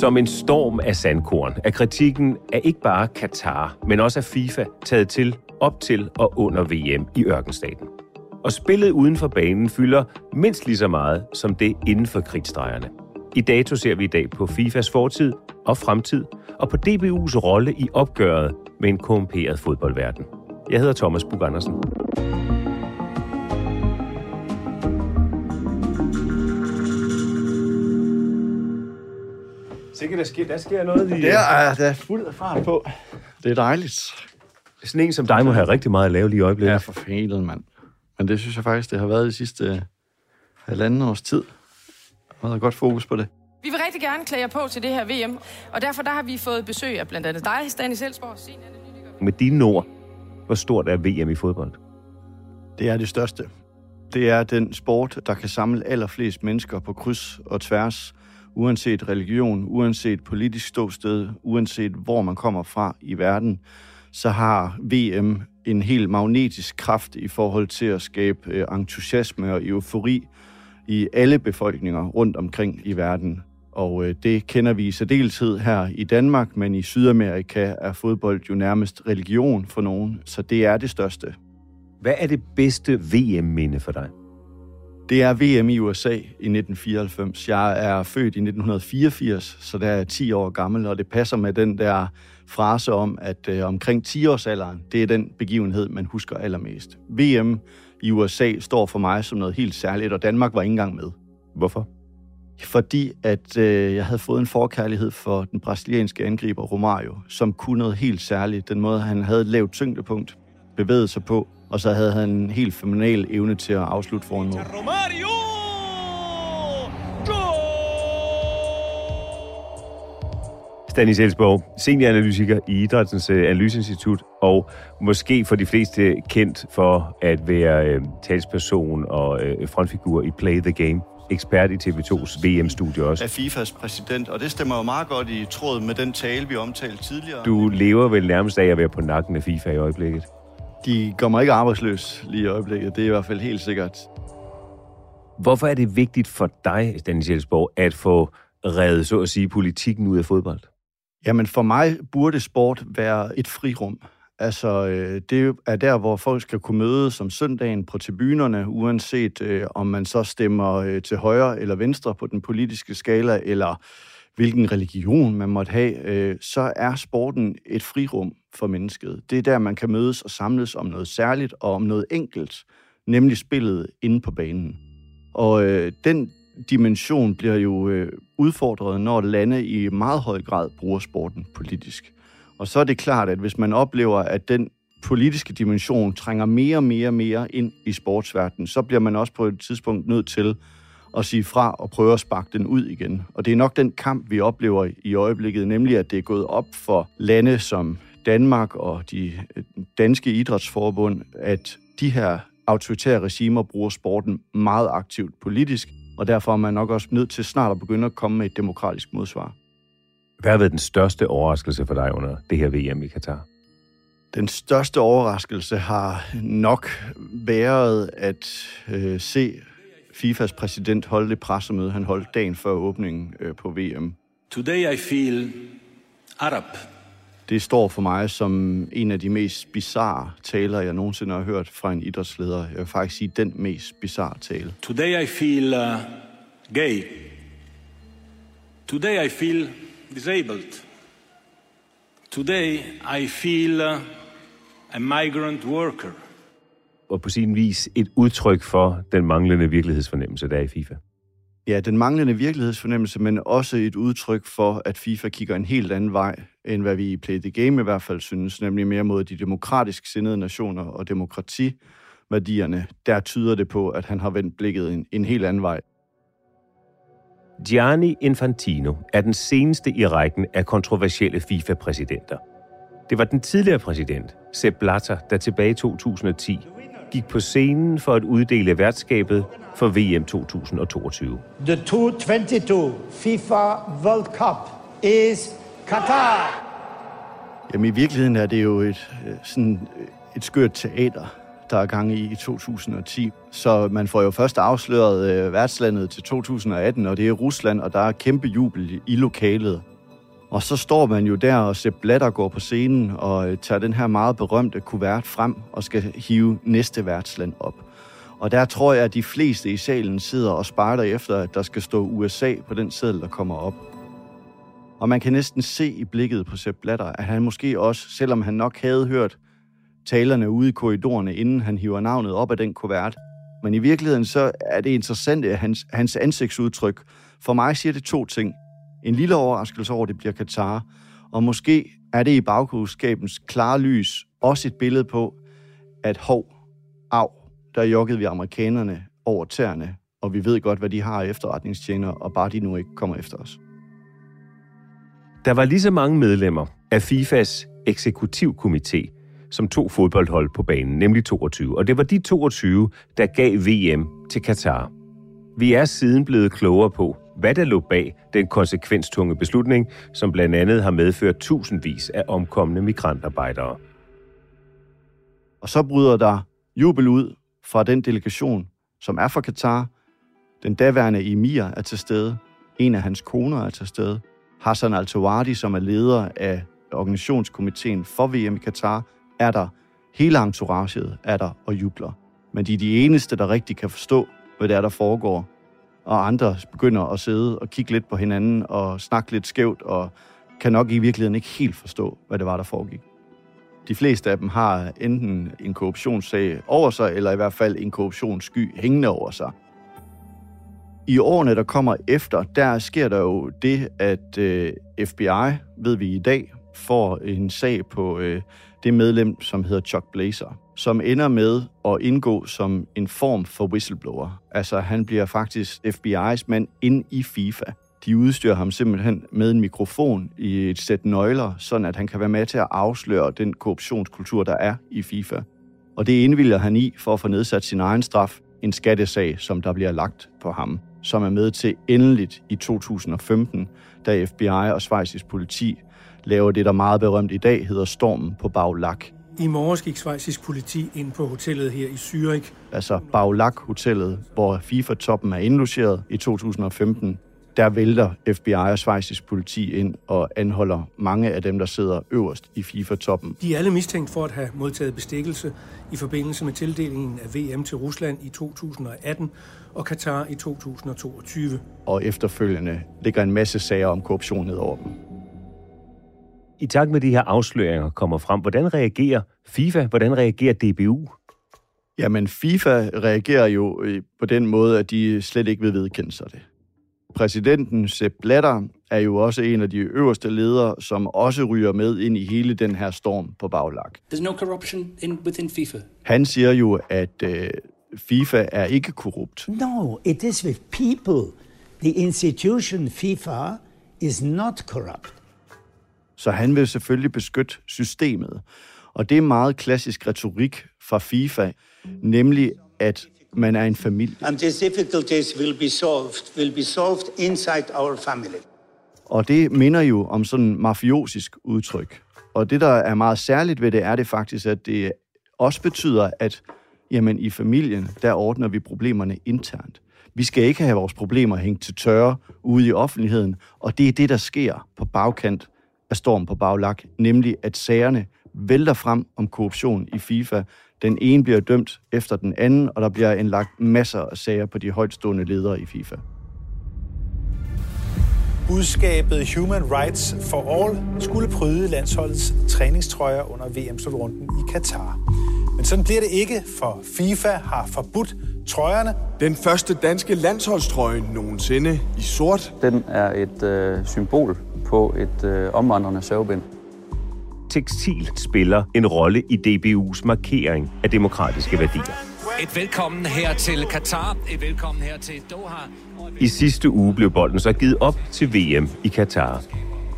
Som en storm af sandkorn er kritikken af ikke bare Katar, men også af FIFA taget til op til og under VM i ørkenstaten. Og spillet uden for banen fylder mindst lige så meget som det inden for krigsdrejerne. I dato ser vi i dag på FIFAs fortid og fremtid, og på DBU's rolle i opgøret med en korrumperet fodboldverden. Jeg hedder Thomas Bug Andersen. Sikkert, der sker, der sker noget i... Der er der er fuld af fart på. Det er dejligt. Sådan en som dig må have rigtig meget at lave lige i øjeblikket. Ja, for fanden, mand. Men det synes jeg faktisk, det har været de sidste øh, halvanden års tid. Der har godt fokus på det. Vi vil rigtig gerne klæde jer på til det her VM, og derfor der har vi fået besøg af blandt andet dig, Stanis Elsborg. Med dine ord, hvor stort er VM i fodbold? Det er det største. Det er den sport, der kan samle allerflest mennesker på kryds og tværs, uanset religion, uanset politisk ståsted, uanset hvor man kommer fra i verden, så har VM en helt magnetisk kraft i forhold til at skabe øh, entusiasme og eufori i alle befolkninger rundt omkring i verden. Og øh, det kender vi i særdeleshed her i Danmark, men i Sydamerika er fodbold jo nærmest religion for nogen, så det er det største. Hvad er det bedste VM-minde for dig? Det er VM i USA i 1994. Jeg er født i 1984, så der er jeg 10 år gammel, og det passer med den der frase om, at øh, omkring 10-årsalderen, det er den begivenhed, man husker allermest. VM i USA står for mig som noget helt særligt, og Danmark var ikke engang med. Hvorfor? Fordi at øh, jeg havde fået en forkærlighed for den brasilianske angriber Romario, som kunne noget helt særligt. Den måde, han havde lavt tyngdepunkt, bevæget sig på, og så havde han en helt fenomenal evne til at afslutte foran mål. Romario! Stanis Elsborg, senioranalytiker i Idrættens øh, Analyseinstitut, og måske for de fleste kendt for at være øh, talsperson og øh, frontfigur i Play the Game. Ekspert i TV2's VM-studie også. Af FIFAs præsident, og det stemmer jo meget godt i tråd med den tale, vi omtalte tidligere. Du lever vel nærmest af at være på nakken af FIFA i øjeblikket. De kommer ikke arbejdsløs lige i øjeblikket, det er i hvert fald helt sikkert. Hvorfor er det vigtigt for dig, Stanis Elsborg, at få reddet, så at sige, politikken ud af fodbold? Jamen for mig burde sport være et frirum. Altså, øh, det er der, hvor folk skal kunne mødes om søndagen på tribunerne, uanset øh, om man så stemmer øh, til højre eller venstre på den politiske skala, eller hvilken religion man måtte have, øh, så er sporten et frirum for mennesket. Det er der, man kan mødes og samles om noget særligt og om noget enkelt, nemlig spillet inde på banen. Og øh, den dimension bliver jo øh, udfordret, når lande i meget høj grad bruger sporten politisk. Og så er det klart, at hvis man oplever, at den politiske dimension trænger mere og mere og mere ind i sportsverdenen, så bliver man også på et tidspunkt nødt til at sige fra og prøve at sparke den ud igen. Og det er nok den kamp, vi oplever i øjeblikket, nemlig at det er gået op for lande som Danmark og de danske idrætsforbund, at de her autoritære regimer bruger sporten meget aktivt politisk, og derfor er man nok også nødt til snart at begynde at komme med et demokratisk modsvar. Hvad har været den største overraskelse for dig under det her VM i Katar? Den største overraskelse har nok været at øh, se FIFAs præsident holde det pressemøde, han holdt dagen før åbningen øh, på VM. Today I feel Arab. Det står for mig som en af de mest bizarre taler, jeg nogensinde har hørt fra en idrætsleder. Jeg vil faktisk sige den mest bizarre tale. Today I feel uh, gay. Today I feel disabled. Today I feel uh, a migrant worker. Og på sin vis et udtryk for den manglende virkelighedsfornemmelse, der er i FIFA. Ja, den manglende virkelighedsfornemmelse, men også et udtryk for, at FIFA kigger en helt anden vej, end hvad vi i Play the Game i hvert fald synes, nemlig mere mod de demokratisk sindede nationer og demokrativærdierne. Der tyder det på, at han har vendt blikket en, en helt anden vej. Gianni Infantino er den seneste i rækken af kontroversielle FIFA-præsidenter. Det var den tidligere præsident, Sepp Blatter, der tilbage i 2010 gik på scenen for at uddele værtskabet for VM 2022. The 2022 FIFA World Cup is Qatar. Jamen i virkeligheden er det jo et, øh, sådan øh, et skørt teater, der er gang i i 2010. Så man får jo først afsløret øh, værtslandet til 2018, og det er Rusland, og der er kæmpe jubel i lokalet. Og så står man jo der, og Sepp Blatter går på scenen og øh, tager den her meget berømte kuvert frem og skal hive næste værtsland op. Og der tror jeg, at de fleste i salen sidder og sparter efter, at der skal stå USA på den seddel, der kommer op. Og man kan næsten se i blikket på Sepp Blatter, at han måske også, selvom han nok havde hørt talerne ude i korridorerne, inden han hiver navnet op af den kuvert, men i virkeligheden så er det interessant, at hans, hans ansigtsudtryk, for mig siger det to ting en lille overraskelse over, at det bliver Katar. Og måske er det i bagkudskabens klare lys også et billede på, at hov, af, der joggede vi amerikanerne over tæerne, og vi ved godt, hvad de har efterretningstjener, og bare de nu ikke kommer efter os. Der var lige så mange medlemmer af FIFAs eksekutivkomité, som to fodboldhold på banen, nemlig 22. Og det var de 22, der gav VM til Katar. Vi er siden blevet klogere på, hvad der lå bag den konsekvenstunge beslutning, som blandt andet har medført tusindvis af omkomne migrantarbejdere. Og så bryder der jubel ud fra den delegation, som er fra Katar. Den daværende emir er til stede. En af hans koner er til stede. Hassan al som er leder af organisationskomiteen for VM i Katar, er der. Hele entouraget er der og jubler. Men de er de eneste, der rigtig kan forstå, hvad det er, der foregår og andre begynder at sidde og kigge lidt på hinanden og snakke lidt skævt, og kan nok i virkeligheden ikke helt forstå, hvad det var, der foregik. De fleste af dem har enten en korruptionssag over sig, eller i hvert fald en korruptionssky hængende over sig. I årene, der kommer efter, der sker der jo det, at øh, FBI, ved vi i dag, får en sag på øh, det medlem, som hedder Chuck Blazer som ender med at indgå som en form for whistleblower. Altså, han bliver faktisk FBI's mand ind i FIFA. De udstyrer ham simpelthen med en mikrofon i et sæt nøgler, sådan at han kan være med til at afsløre den korruptionskultur, der er i FIFA. Og det indvilger han i for at få nedsat sin egen straf, en skattesag, som der bliver lagt på ham, som er med til endeligt i 2015, da FBI og Schweizisk politi laver det, der meget berømt i dag hedder Stormen på Baglak. I morges gik svejsisk politi ind på hotellet her i Zürich. Altså Baulak-hotellet, hvor FIFA-toppen er indlogeret i 2015. Der vælter FBI og svejsisk politi ind og anholder mange af dem, der sidder øverst i FIFA-toppen. De er alle mistænkt for at have modtaget bestikkelse i forbindelse med tildelingen af VM til Rusland i 2018 og Katar i 2022. Og efterfølgende ligger en masse sager om korruption ned over dem. I takt med de her afsløringer kommer frem, hvordan reagerer FIFA, hvordan reagerer DBU? Jamen, FIFA reagerer jo øh, på den måde, at de slet ikke vil vedkende sig det. Præsidenten Sepp Blatter er jo også en af de øverste ledere, som også ryger med ind i hele den her storm på baglak. There's no corruption in, within FIFA. Han siger jo, at øh, FIFA er ikke korrupt. No, it is with people. The institution FIFA is not corrupt. Så han vil selvfølgelig beskytte systemet. Og det er meget klassisk retorik fra FIFA, nemlig at man er en familie. And these difficulties will be solved, will be solved inside our family. Og det minder jo om sådan en mafiosisk udtryk. Og det, der er meget særligt ved det, er det faktisk, at det også betyder, at jamen, i familien, der ordner vi problemerne internt. Vi skal ikke have vores problemer hængt til tørre ude i offentligheden, og det er det, der sker på bagkant af Storm på Baglak, nemlig at sagerne vælter frem om korruption i FIFA. Den ene bliver dømt efter den anden, og der bliver indlagt masser af sager på de højtstående ledere i FIFA. Budskabet Human Rights for All skulle pryde landsholdets træningstrøjer under VM-slutrunden i Katar. Men sådan bliver det ikke, for FIFA har forbudt trøjerne. Den første danske landsholdstrøje nogensinde i sort. Den er et øh, symbol på et øh, omvandrende sørgebind. Tekstil spiller en rolle i DBU's markering af demokratiske værdier. Et velkommen her til Katar, et velkommen her til Doha. I sidste uge blev bolden så givet op til VM i Katar.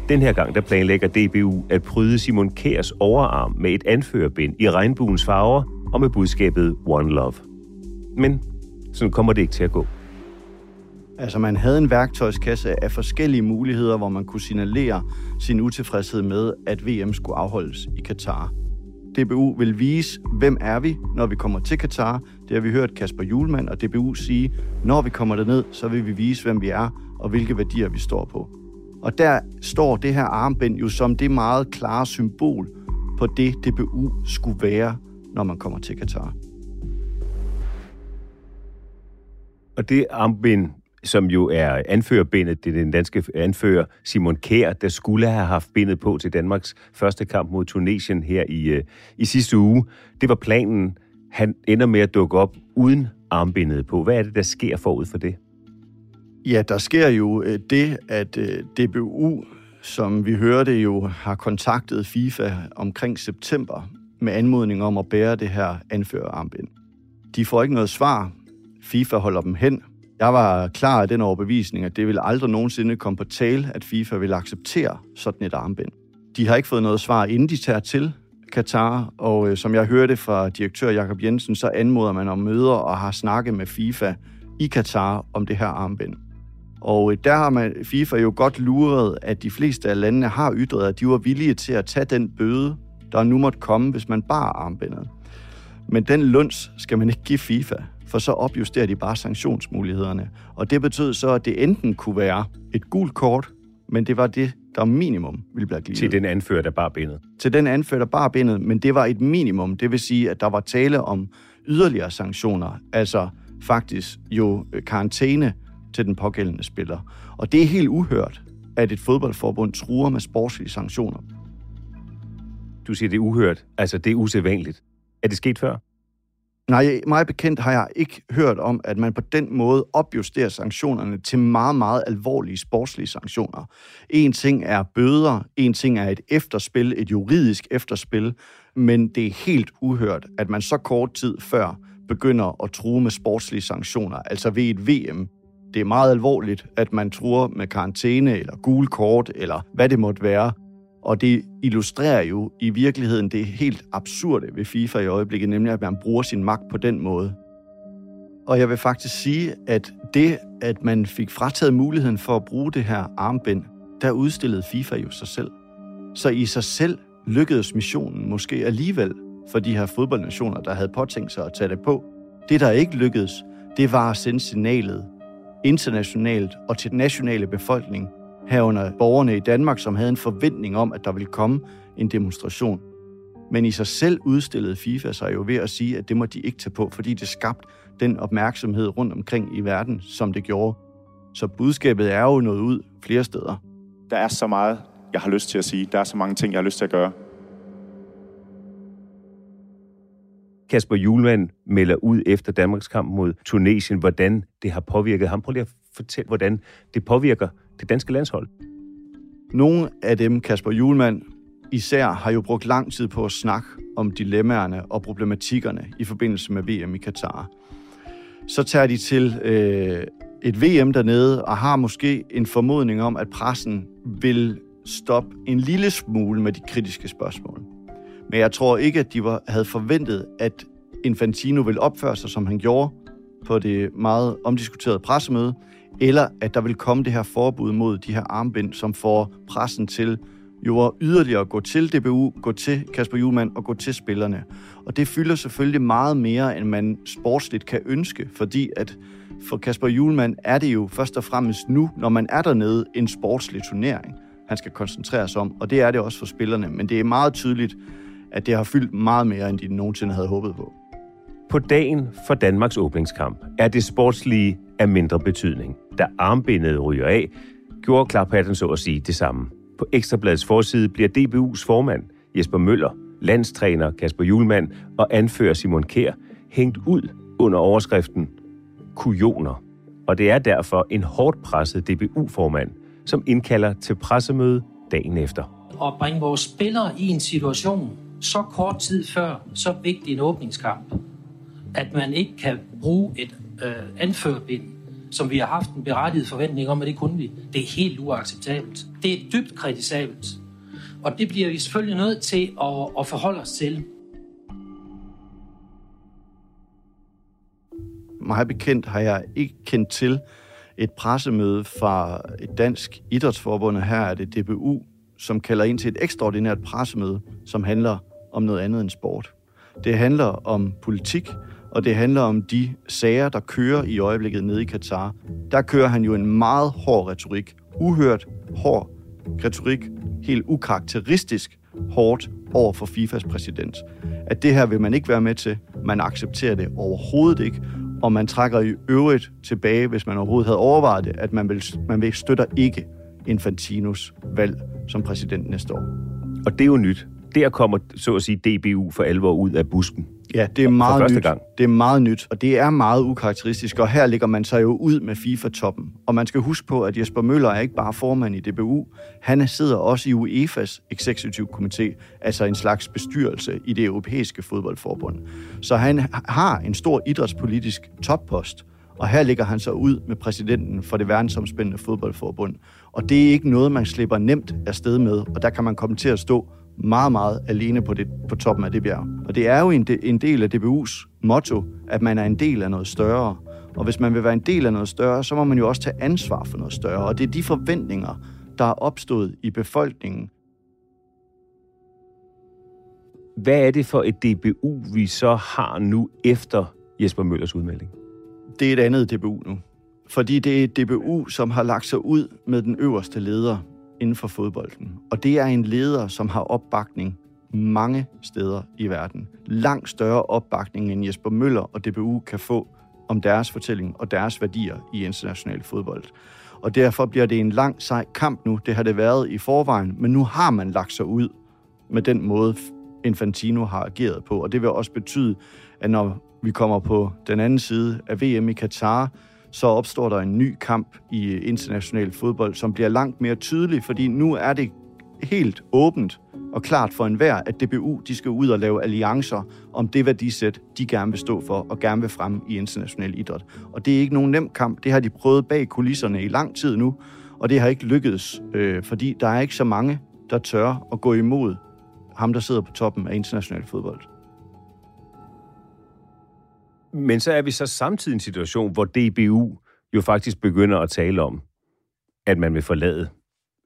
Den her gang der planlægger DBU at pryde Simon Kærs overarm med et anførerbind i regnbuens farver og med budskabet One Love. Men sådan kommer det ikke til at gå. Altså man havde en værktøjskasse af forskellige muligheder, hvor man kunne signalere sin utilfredshed med, at VM skulle afholdes i Katar. DBU vil vise, hvem er vi, når vi kommer til Katar. Det har vi hørt Kasper Julemand og DBU sige, når vi kommer derned, så vil vi vise, hvem vi er og hvilke værdier vi står på. Og der står det her armbind jo som det meget klare symbol på det, DBU skulle være, når man kommer til Katar. Og det armbind, som jo er anførerbindet, det er den danske anfører Simon Kær, der skulle have haft bindet på til Danmarks første kamp mod Tunesien her i, øh, i sidste uge. Det var planen. Han ender med at dukke op uden armbindet på. Hvad er det, der sker forud for det? Ja, der sker jo øh, det, at øh, DBU, som vi hørte jo, har kontaktet FIFA omkring september med anmodning om at bære det her anførerarmbind. De får ikke noget svar. FIFA holder dem hen. Jeg var klar af den overbevisning, at det ville aldrig nogensinde komme på tale, at FIFA vil acceptere sådan et armbind. De har ikke fået noget svar, inden de tager til Katar, og øh, som jeg hørte fra direktør Jakob Jensen, så anmoder man om møder og har snakket med FIFA i Katar om det her armbind. Og øh, der har man, FIFA jo godt luret, at de fleste af landene har ytret, at de var villige til at tage den bøde, der nu måtte komme, hvis man bar armbindet. Men den lunds skal man ikke give FIFA, for så opjusterer de bare sanktionsmulighederne. Og det betød så, at det enten kunne være et gult kort, men det var det, der minimum ville blive givet. Til den anfører, der bare bindet. Til den anfører, der bare bindet, men det var et minimum. Det vil sige, at der var tale om yderligere sanktioner, altså faktisk jo karantæne til den pågældende spiller. Og det er helt uhørt, at et fodboldforbund truer med sportslige sanktioner. Du siger, det er uhørt. Altså, det er usædvanligt. Er det sket før? Nej, meget bekendt har jeg ikke hørt om, at man på den måde opjusterer sanktionerne til meget, meget alvorlige sportslige sanktioner. En ting er bøder, en ting er et efterspil, et juridisk efterspil, men det er helt uhørt, at man så kort tid før begynder at true med sportslige sanktioner, altså ved et VM. Det er meget alvorligt, at man truer med karantæne eller gul kort, eller hvad det måtte være, og det illustrerer jo i virkeligheden det helt absurde ved FIFA i øjeblikket, nemlig at man bruger sin magt på den måde. Og jeg vil faktisk sige, at det, at man fik frataget muligheden for at bruge det her armbind, der udstillede FIFA jo sig selv. Så i sig selv lykkedes missionen måske alligevel for de her fodboldnationer, der havde påtænkt sig at tage det på. Det, der ikke lykkedes, det var at sende signalet internationalt og til den nationale befolkning herunder borgerne i Danmark, som havde en forventning om, at der ville komme en demonstration. Men i sig selv udstillede FIFA sig jo ved at sige, at det må de ikke tage på, fordi det skabte den opmærksomhed rundt omkring i verden, som det gjorde. Så budskabet er jo nået ud flere steder. Der er så meget, jeg har lyst til at sige. Der er så mange ting, jeg har lyst til at gøre. Kasper Julemand melder ud efter Danmarks kamp mod Tunesien, hvordan det har påvirket ham. Prøv lige at fortælle, hvordan det påvirker det danske landshold. Nogle af dem, Kasper Julemand især, har jo brugt lang tid på at snakke om dilemmaerne og problematikkerne i forbindelse med VM i Katar. Så tager de til øh, et VM dernede og har måske en formodning om, at pressen vil stoppe en lille smule med de kritiske spørgsmål. Men jeg tror ikke, at de var, havde forventet, at Infantino ville opføre sig, som han gjorde på det meget omdiskuterede pressemøde, eller at der vil komme det her forbud mod de her armbind, som får pressen til jo yderligere at gå til DBU, gå til Kasper Juhlmann og gå til spillerne. Og det fylder selvfølgelig meget mere, end man sportsligt kan ønske, fordi at for Kasper Juhlmann er det jo først og fremmest nu, når man er dernede, en sportslig turnering, han skal koncentrere sig om, og det er det også for spillerne. Men det er meget tydeligt, at det har fyldt meget mere, end de nogensinde havde håbet på. På dagen for Danmarks åbningskamp er det sportslige af mindre betydning. Da armbindet ryger af, gjorde klaphatten så at sige det samme. På Ekstrabladets forside bliver DBU's formand, Jesper Møller, landstræner Kasper Julemand og anfører Simon Kær hængt ud under overskriften Kujoner. Og det er derfor en hårdt presset DBU-formand, som indkalder til pressemøde dagen efter. At bringe vores spillere i en situation så kort tid før så vigtig en åbningskamp, at man ikke kan bruge et øh, anførbind, som vi har haft en berettiget forventning om, at det kunne vi. Det er helt uacceptabelt. Det er dybt kritisabelt. Og det bliver vi selvfølgelig nødt til at, at forholde os til. Meget bekendt har jeg ikke kendt til et pressemøde fra et dansk idrætsforbund, her er det DBU, som kalder ind til et ekstraordinært pressemøde, som handler om noget andet end sport. Det handler om politik, og det handler om de sager, der kører i øjeblikket nede i Katar. Der kører han jo en meget hård retorik. Uhørt hård retorik. Helt ukarakteristisk hårdt over for FIFAs præsident. At det her vil man ikke være med til. Man accepterer det overhovedet ikke. Og man trækker i øvrigt tilbage, hvis man overhovedet havde overvejet det, at man vil, man vil støtter ikke Infantinos valg som præsident næste år. Og det er jo nyt. Der kommer, så at sige, DBU for alvor ud af busken. Ja, det er meget nyt. Gang. Det er meget nyt, og det er meget ukarakteristisk, og her ligger man sig jo ud med FIFA-toppen. Og man skal huske på, at Jesper Møller er ikke bare formand i DBU, han sidder også i UEFA's Executive Committee, altså en slags bestyrelse i det europæiske fodboldforbund. Så han har en stor idrætspolitisk toppost, og her ligger han så ud med præsidenten for det verdensomspændende fodboldforbund. Og det er ikke noget, man slipper nemt afsted med, og der kan man komme til at stå meget, meget alene på, det, på toppen af det bjerg. Og det er jo en, de, en del af DBU's motto, at man er en del af noget større. Og hvis man vil være en del af noget større, så må man jo også tage ansvar for noget større. Og det er de forventninger, der er opstået i befolkningen. Hvad er det for et DBU, vi så har nu efter Jesper Møllers udmelding? Det er et andet DBU nu. Fordi det er et DBU, som har lagt sig ud med den øverste leder inden for fodbolden. Og det er en leder, som har opbakning mange steder i verden. Langt større opbakning, end Jesper Møller og DBU kan få om deres fortælling og deres værdier i international fodbold. Og derfor bliver det en lang, sej kamp nu. Det har det været i forvejen, men nu har man lagt sig ud med den måde, Infantino har ageret på. Og det vil også betyde, at når vi kommer på den anden side af VM i Katar, så opstår der en ny kamp i international fodbold, som bliver langt mere tydelig, fordi nu er det helt åbent og klart for enhver, at DBU de skal ud og lave alliancer om det værdisæt, de gerne vil stå for og gerne vil fremme i international idræt. Og det er ikke nogen nem kamp. Det har de prøvet bag kulisserne i lang tid nu, og det har ikke lykkedes, øh, fordi der er ikke så mange, der tør at gå imod ham, der sidder på toppen af international fodbold. Men så er vi så samtidig i en situation, hvor DBU jo faktisk begynder at tale om, at man vil forlade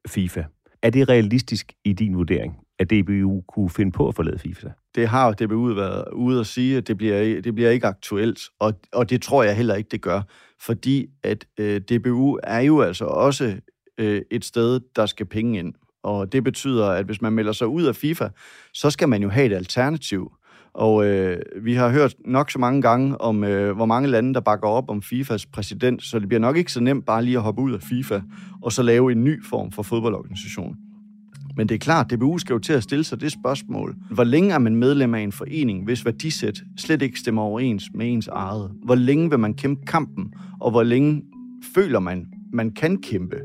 FIFA. Er det realistisk i din vurdering, at DBU kunne finde på at forlade FIFA? Det har DBU været ude at sige, at det bliver, det bliver ikke aktuelt, og, og det tror jeg heller ikke, det gør, fordi at øh, DBU er jo altså også øh, et sted, der skal penge ind. Og det betyder, at hvis man melder sig ud af FIFA, så skal man jo have et alternativ. Og øh, vi har hørt nok så mange gange om, øh, hvor mange lande, der bakker op om FIFAs præsident, så det bliver nok ikke så nemt bare lige at hoppe ud af FIFA og så lave en ny form for fodboldorganisation. Men det er klart, DBU skal jo til at stille sig det spørgsmål. Hvor længe er man medlem af en forening, hvis værdisæt slet ikke stemmer overens med ens eget? Hvor længe vil man kæmpe kampen, og hvor længe føler man, man kan kæmpe?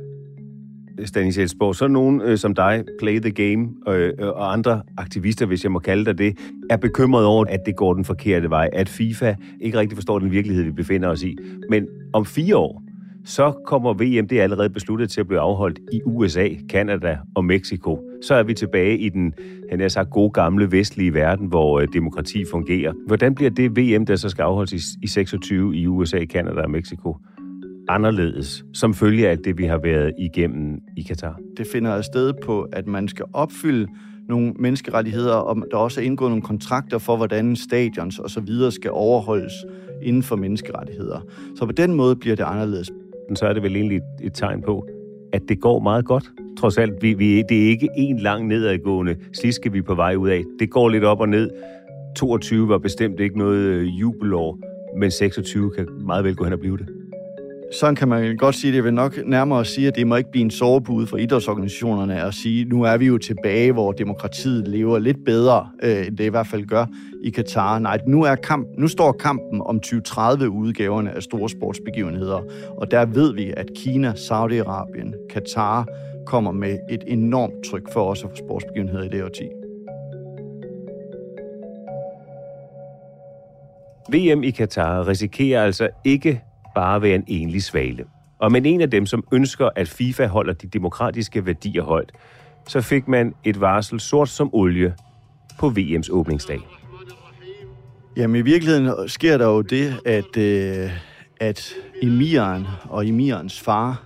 Stanis Elsborg, så nogen øh, som dig, Play the Game øh, øh, og andre aktivister, hvis jeg må kalde dig det, er bekymret over, at det går den forkerte vej, at FIFA ikke rigtig forstår den virkelighed, vi befinder os i. Men om fire år, så kommer VM, det er allerede besluttet til at blive afholdt i USA, Kanada og Mexico. Så er vi tilbage i den, han er sagt, gode gamle vestlige verden, hvor øh, demokrati fungerer. Hvordan bliver det VM, der så skal afholdes i, i 26 i USA, Kanada og Mexico? Anderledes, som følge af det, vi har været igennem i Katar? Det finder sted på, at man skal opfylde nogle menneskerettigheder, og der også er indgået nogle kontrakter for, hvordan stadions og så videre skal overholdes inden for menneskerettigheder. Så på den måde bliver det anderledes. Så er det vel egentlig et tegn på, at det går meget godt. Trods alt, vi, vi, det er ikke en lang nedadgående sliske, vi er på vej ud af. Det går lidt op og ned. 22 var bestemt ikke noget øh, jubelår, men 26 kan meget vel gå hen og blive det. Sådan kan man godt sige det. Jeg vil nok nærmere sige, at det må ikke blive en sovepude for idrætsorganisationerne at sige, nu er vi jo tilbage, hvor demokratiet lever lidt bedre, øh, end det i hvert fald gør i Katar. Nej, nu, er kamp, nu står kampen om 2030 udgaverne af store sportsbegivenheder, og der ved vi, at Kina, Saudi-Arabien, Katar kommer med et enormt tryk for os at få sportsbegivenheder i det årti. VM i Katar risikerer altså ikke bare være en enlig svale. Og men en af dem, som ønsker, at FIFA holder de demokratiske værdier højt, så fik man et varsel sort som olie på VM's åbningsdag. Jamen i virkeligheden sker der jo det, at, øh, at emiren og emirens far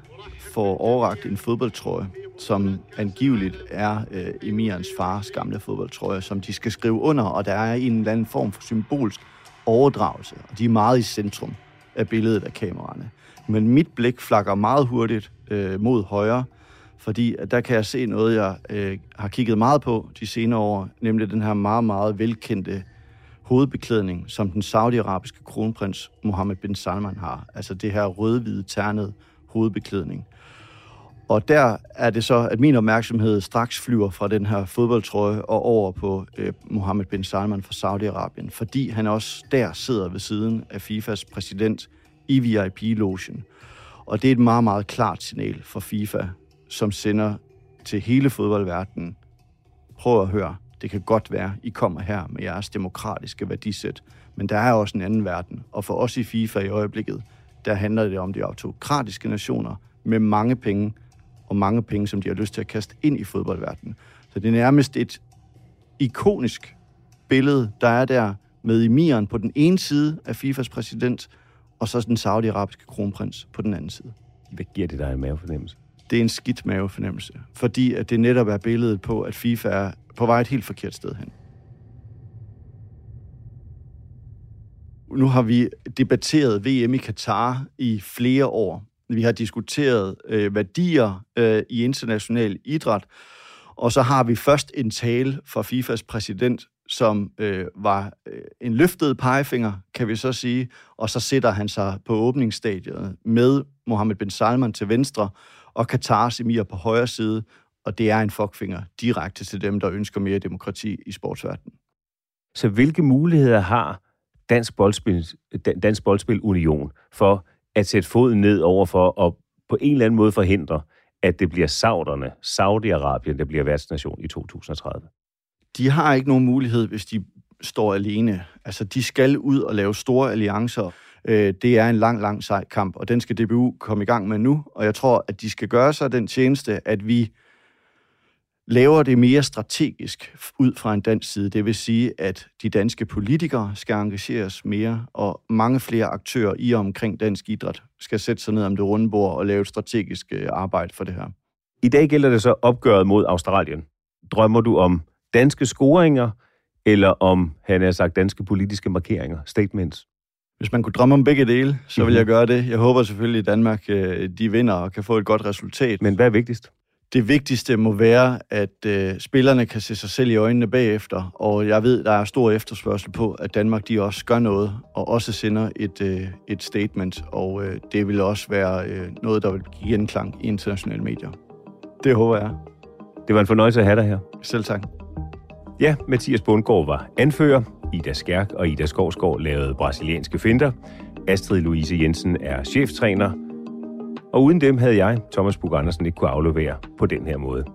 får overragt en fodboldtrøje, som angiveligt er øh, emirens fars gamle fodboldtrøje, som de skal skrive under, og der er en eller anden form for symbolsk overdragelse, og de er meget i centrum af billedet af kameraerne. Men mit blik flakker meget hurtigt øh, mod højre, fordi at der kan jeg se noget, jeg øh, har kigget meget på de senere år, nemlig den her meget, meget velkendte hovedbeklædning, som den saudiarabiske kronprins Mohammed bin Salman har. Altså det her rødhvide ternet hovedbeklædning. Og der er det så, at min opmærksomhed straks flyver fra den her fodboldtrøje og over på øh, Mohammed bin Salman fra Saudi-Arabien, fordi han også der sidder ved siden af FIFAs præsident i VIP-logen. Og det er et meget, meget klart signal for FIFA, som sender til hele fodboldverdenen. Prøv at høre, det kan godt være, I kommer her med jeres demokratiske værdisæt, men der er også en anden verden. Og for os i FIFA i øjeblikket, der handler det om de autokratiske nationer med mange penge, og mange penge, som de har lyst til at kaste ind i fodboldverdenen. Så det er nærmest et ikonisk billede, der er der med emiren på den ene side af FIFAs præsident, og så den saudiarabiske kronprins på den anden side. Hvad giver det dig en mavefornemmelse? Det er en skidt mavefornemmelse, fordi at det netop er billedet på, at FIFA er på vej et helt forkert sted hen. Nu har vi debatteret VM i Katar i flere år, vi har diskuteret øh, værdier øh, i international idræt, og så har vi først en tale fra FIFAs præsident, som øh, var øh, en løftet pegefinger, kan vi så sige, og så sætter han sig på åbningsstadiet med Mohammed bin Salman til venstre, og Katars emir på højre side, og det er en fuckfinger direkte til dem, der ønsker mere demokrati i sportsverdenen. Så hvilke muligheder har Dansk Boldspil, Dansk Boldspil Union for at sætte foden ned over for at på en eller anden måde forhindre, at det bliver sauderne, Saudi-Arabien, der bliver værtsnation i 2030? De har ikke nogen mulighed, hvis de står alene. Altså, de skal ud og lave store alliancer. Øh, det er en lang, lang sej kamp, og den skal DBU komme i gang med nu. Og jeg tror, at de skal gøre sig den tjeneste, at vi laver det mere strategisk ud fra en dansk side. Det vil sige, at de danske politikere skal engageres mere, og mange flere aktører i og omkring dansk idræt skal sætte sig ned om det runde bord og lave et strategisk øh, arbejde for det her. I dag gælder det så opgøret mod Australien. Drømmer du om danske scoringer, eller om, han har sagt, danske politiske markeringer, statements? Hvis man kunne drømme om begge dele, så vil jeg gøre det. Jeg håber selvfølgelig, at Danmark øh, de vinder og kan få et godt resultat. Men hvad er vigtigst? Det vigtigste må være, at øh, spillerne kan se sig selv i øjnene bagefter, og jeg ved, der er stor efterspørgsel på, at Danmark de også gør noget, og også sender et, øh, et statement, og øh, det vil også være øh, noget, der vil give genklang i internationale medier. Det håber jeg. Det var en fornøjelse at have dig her. Selv tak. Ja, Mathias Bundgaard var anfører, Ida Skærk og Ida Skovsgaard lavede brasilianske finder, Astrid Louise Jensen er cheftræner, og uden dem havde jeg, Thomas Bug Andersen, ikke kunne aflevere på den her måde.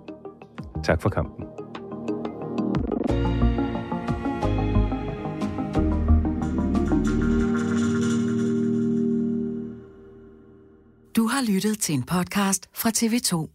Tak for kampen. Du har lyttet til en podcast fra TV2.